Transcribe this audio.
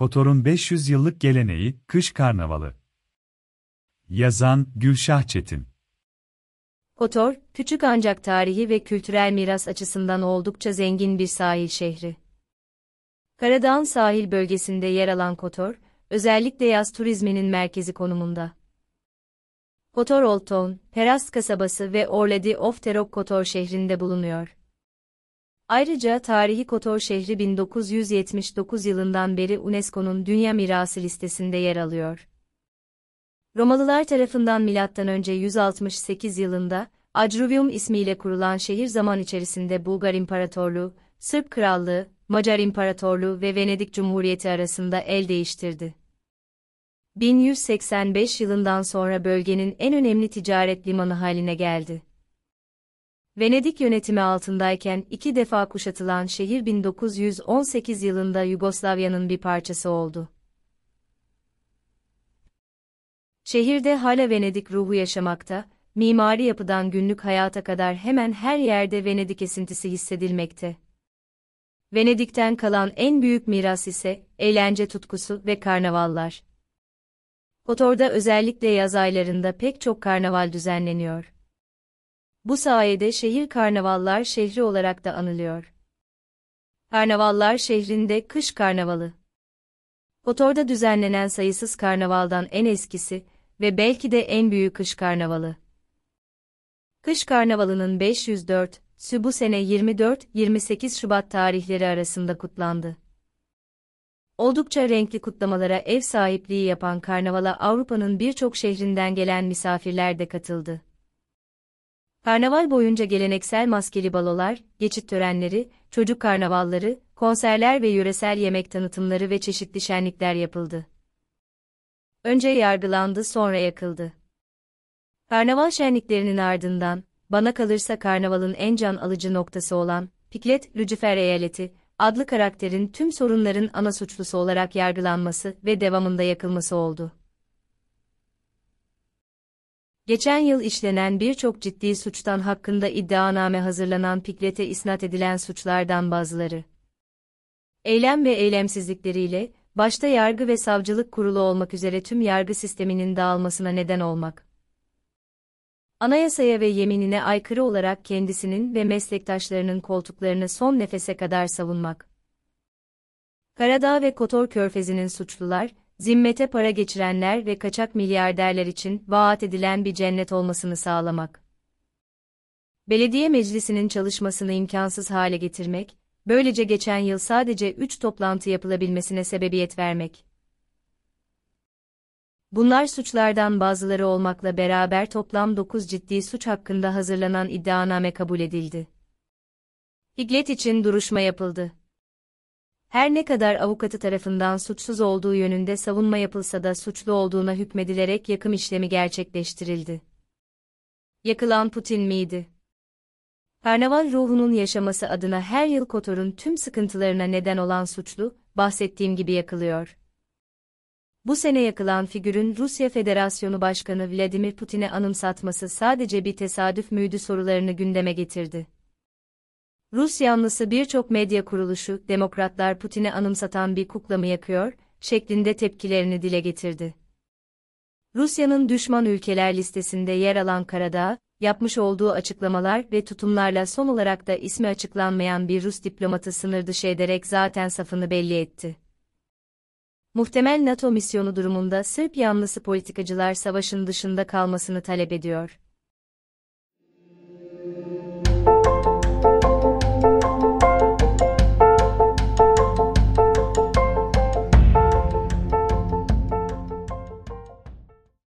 Kotor'un 500 yıllık geleneği, Kış Karnavalı. Yazan, Gülşah Çetin. Kotor, küçük ancak tarihi ve kültürel miras açısından oldukça zengin bir sahil şehri. Karadağ'ın sahil bölgesinde yer alan Kotor, özellikle yaz turizminin merkezi konumunda. Kotor Old Town, Perast kasabası ve Orladi of Terok Kotor şehrinde bulunuyor. Ayrıca tarihi Kotor şehri 1979 yılından beri UNESCO'nun Dünya Mirası listesinde yer alıyor. Romalılar tarafından M.Ö. 168 yılında, Acruvium ismiyle kurulan şehir zaman içerisinde Bulgar İmparatorluğu, Sırp Krallığı, Macar İmparatorluğu ve Venedik Cumhuriyeti arasında el değiştirdi. 1185 yılından sonra bölgenin en önemli ticaret limanı haline geldi. Venedik yönetimi altındayken iki defa kuşatılan şehir 1918 yılında Yugoslavya'nın bir parçası oldu. Şehirde hala Venedik ruhu yaşamakta, mimari yapıdan günlük hayata kadar hemen her yerde Venedik esintisi hissedilmekte. Venedik'ten kalan en büyük miras ise eğlence tutkusu ve karnavallar. Kotor'da özellikle yaz aylarında pek çok karnaval düzenleniyor. Bu sayede şehir karnavallar şehri olarak da anılıyor. Karnavallar şehrinde kış karnavalı. Kotor'da düzenlenen sayısız karnavaldan en eskisi ve belki de en büyük kış karnavalı. Kış karnavalının 504, sü bu sene 24-28 Şubat tarihleri arasında kutlandı. Oldukça renkli kutlamalara ev sahipliği yapan karnavala Avrupa'nın birçok şehrinden gelen misafirler de katıldı. Karnaval boyunca geleneksel maskeli balolar, geçit törenleri, çocuk karnavalları, konserler ve yöresel yemek tanıtımları ve çeşitli şenlikler yapıldı. Önce yargılandı sonra yakıldı. Karnaval şenliklerinin ardından, bana kalırsa karnavalın en can alıcı noktası olan, Piklet, Lucifer Eyaleti, adlı karakterin tüm sorunların ana suçlusu olarak yargılanması ve devamında yakılması oldu. Geçen yıl işlenen birçok ciddi suçtan hakkında iddianame hazırlanan Piklet'e isnat edilen suçlardan bazıları. Eylem ve eylemsizlikleriyle, başta yargı ve savcılık kurulu olmak üzere tüm yargı sisteminin dağılmasına neden olmak. Anayasaya ve yeminine aykırı olarak kendisinin ve meslektaşlarının koltuklarını son nefese kadar savunmak. Karadağ ve Kotor Körfezi'nin suçlular, zimmete para geçirenler ve kaçak milyarderler için vaat edilen bir cennet olmasını sağlamak. Belediye meclisinin çalışmasını imkansız hale getirmek, böylece geçen yıl sadece 3 toplantı yapılabilmesine sebebiyet vermek. Bunlar suçlardan bazıları olmakla beraber toplam 9 ciddi suç hakkında hazırlanan iddianame kabul edildi. Higlet için duruşma yapıldı. Her ne kadar avukatı tarafından suçsuz olduğu yönünde savunma yapılsa da suçlu olduğuna hükmedilerek yakım işlemi gerçekleştirildi. Yakılan Putin miydi? Karnaval ruhunun yaşaması adına her yıl Kotor'un tüm sıkıntılarına neden olan suçlu, bahsettiğim gibi yakılıyor. Bu sene yakılan figürün Rusya Federasyonu Başkanı Vladimir Putin'e anımsatması sadece bir tesadüf müydü sorularını gündeme getirdi. Rus yanlısı birçok medya kuruluşu, demokratlar Putin'e anımsatan bir kukla mı yakıyor, şeklinde tepkilerini dile getirdi. Rusya'nın düşman ülkeler listesinde yer alan Karadağ, yapmış olduğu açıklamalar ve tutumlarla son olarak da ismi açıklanmayan bir Rus diplomatı sınır dışı ederek zaten safını belli etti. Muhtemel NATO misyonu durumunda Sırp yanlısı politikacılar savaşın dışında kalmasını talep ediyor.